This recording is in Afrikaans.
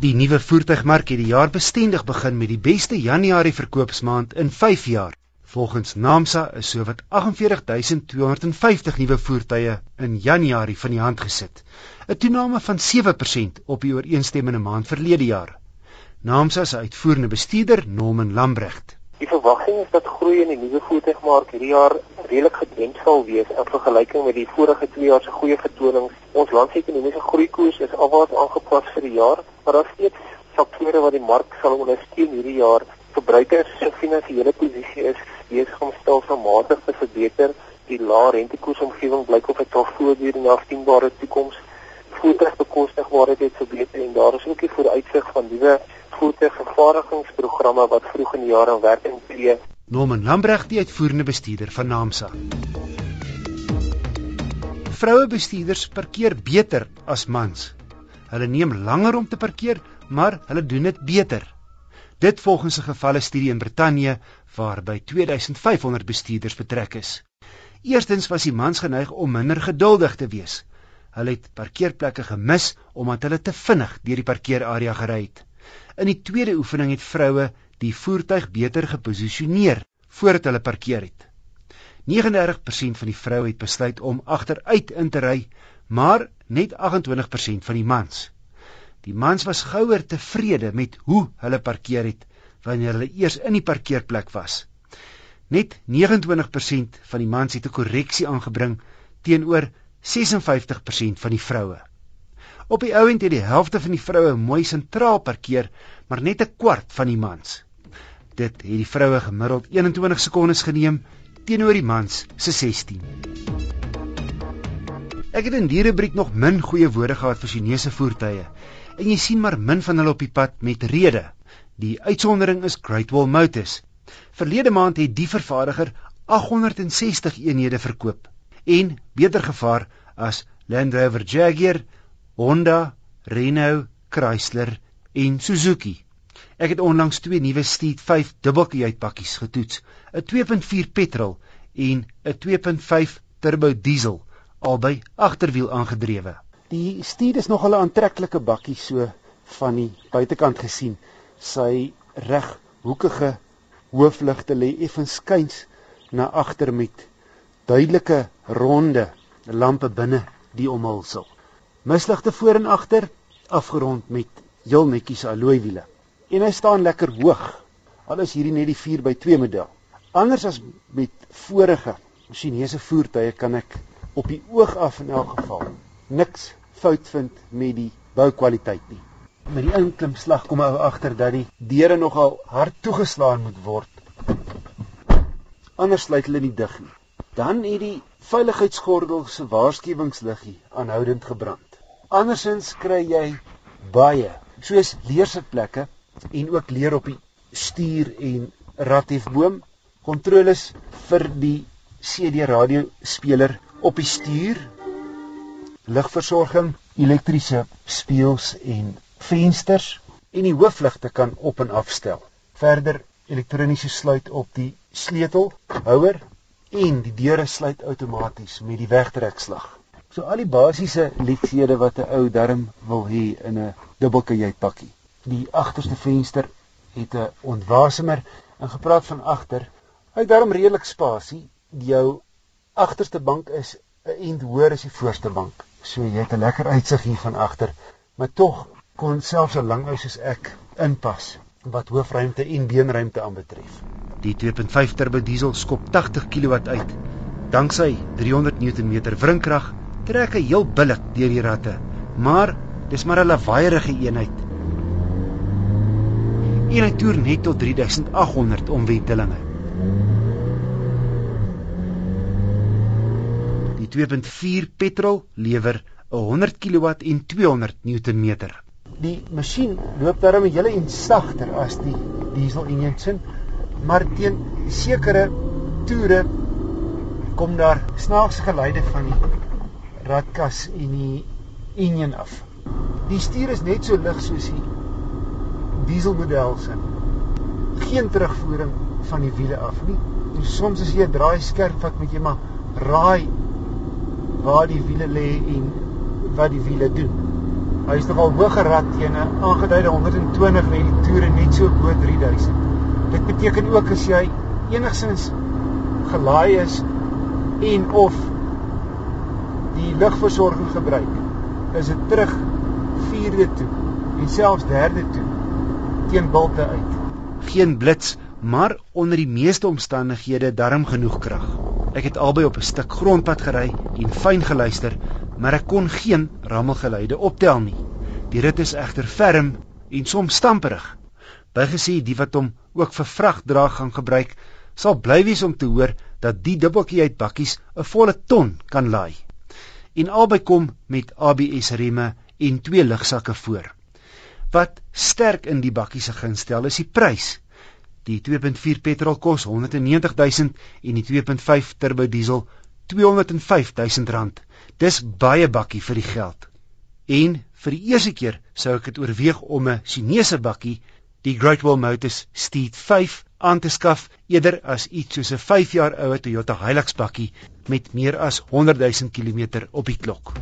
Die nuwe voertuigmark het die jaar bestendig begin met die beste Januarie verkoopsmaand in 5 jaar. Volgens Naamsa is sowat 48250 nuwe voertuie in Januarie van die hand gesit, 'n toename van 7% op die ooreenstemmende maand verlede jaar. Naamsa se uitvoerende bestuurder, Norman Lambrecht. Die verwagting is dat groei in die nuwe voertuigmark hierdie jaar redelik gedemp sal wees in vergelyking met die vorige 2 jaar se goeie vertonings. Ons landsekonomiese groeikoers is alwaar aangepas vir die jaar, maar daar steeds faktore wat die mark sal ondersteun hierdie jaar. Verbruikers se finansiële posisie is besig om stelselmatig te verbeter. Die lae rentekoersomgewing blyk of dit sal voortduur in die afsienbare toekoms. Voertuigbekostigbaarheid het verbeter en daar is ook 'n vooruitsig van nuwe voertuigvervaardigingsprogramme wat vroeg in die jaar in werking tree. Norman Lambreg, die uitvoerende bestuurder van Naamsa. Vroue bestuurders parkeer beter as mans. Hulle neem langer om te parkeer, maar hulle doen dit beter. Dit volgens 'n gevalle studie in Brittanje waarby 2500 bestuurders betrek is. Eerstens was die mans geneig om minder geduldig te wees. Hulle het parkeerplekke gemis omdat hulle te vinnig deur die parkeerarea gery het. In die tweede oefening het vroue die voertuig beter geposisioneer voordat hulle parkeer het. 39% van die vroue het besluit om agteruit in te ry, maar net 28% van die mans. Die mans was gouer tevrede met hoe hulle parkeer het wanneer hulle eers in die parkeerplek was. Net 29% van die mans het 'n korreksie aangebring teenoor 56% van die vroue. Op die ouend het die helfte van die vroue mooi sentraal parkeer, maar net 'n kwart van die mans. Dit het die vroue gemiddeld 21 sekondes geneem teenoor die mans se 16. Ek het in die rubriek nog min goeie woorde gehad vir Chinese voertuie en jy sien maar min van hulle op die pad met rede. Die uitsondering is Great Wall Motors. Verlede maand het die vervaardiger 860 eenhede verkoop en beter gevaar as Land Rover Jaguar, Honda, Renault, Chrysler en Suzuki. Ek het onlangs twee nuwe Steed 5 dubbelkajuitpakkies getoets, 'n 2.4 petrol en 'n 2.5 turbo diesel, albei agterwiel aangedrewe. Die Steed is nog 'n aantreklike bakkie so van die buitekant gesien. Sy reghoekige hoofligte lê effens skuins na agter met duidelike ronde lampe binne die omhulsel. Misligte voor en agter afgerond met heel netjies alloy wiele. En hy staan lekker hoog. Al is hierdie net die 4x2 model. Anders as met vorige Chinese voertuie kan ek op die oog af in elk geval niks fout vind met die boukwaliteit nie. Met die inklimslag kom ou agter dat die deure nogal hard toegeslaan moet word. Anders sluit hulle nie dig nie. Dan het die veiligheidsgordel se waarskuwingsliggie aanhoudend gebrand. Andersins kry jy baie soos leersitplekke en ook leer op die stuur en ratiefboom, kontroles vir die CD radio speler op die stuur, ligversorging, elektriese spieëls en vensters en die hoofligte kan op en afstel. Verder elektroniese sluit op die sleutelhouer en die deure sluit outomaties met die wegtrekslag. So al die basiese liedhede wat 'n ou darm wil hê in 'n dubbelkajuitpakkie. Die agterste venster het 'n ontwasemer en gepraat van agter. Hy darm redelik spasie. Jou agterste bank is 'n end hoër as die voorste bank. So jy het 'n lekker uitsig hier van agter, maar tog kon selfs 'n lang ou soos ek inpas wat hoofruimte en beenruimte aanbetref. Die 2.5 turbo diesel skop 80 kW uit. Danksy 300 Nm wrinkrag trek hy heel billik deur die ratte, maar dis maar 'n lawaaierige eenheid. En hy toer net tot 3800 omwentelinge. Die 2.4 petrol lewer 100 kW en 200 Nm. Die masjien loop daarmee hele en sagter as die diesel enjin, maar teen sekere toere kom daar snaakse geluide van die radkas en die enjin af. Die stuur is net so lig soos die dieselmodel se. Geen terugvoering van die wiele af nie. En soms as jy 'n draai skerp vat met jy maar raai waar die wiele lê en wat die wiele doen. Hy is nogal hoog gerad teen 'n aangeduide 120 met die toere net so bo 3000. Dit beteken ook as jy enigsins gelaai is en of die lugversorging gebruik, is dit terug 4de toe en selfs 3de toe teen bulte uit. Geen blits, maar onder die meeste omstandighede darm genoeg krag. Ek het albei op 'n stuk grondpad gery en fyn geluister, maar ek kon geen rammelgeluide optel nie. Die rit is egter ferm en soms stamperig. Bygesê die wat hom ook vir vragdra gaan gebruik, sal bly wees om te hoor dat die dubbeltjie uit bakkies 'n volle ton kan laai. En albei kom met ABS remme en twee lugsakke voor. Wat sterk in die bakkie se gunstel is die prys. Die 2.4 petrol kos 190 000 en die 2.5 turbo diesel 205 000 rand. Dis baie bakkie vir die geld. En vir die eerste keer sou ek dit oorweeg om 'n Chinese bakkie, die Great Wall Motors Steed 5 aan te skaf eerder as iets soos 'n 5 jaar oue Toyota Hilux bakkie met meer as 100 000 km op die klok.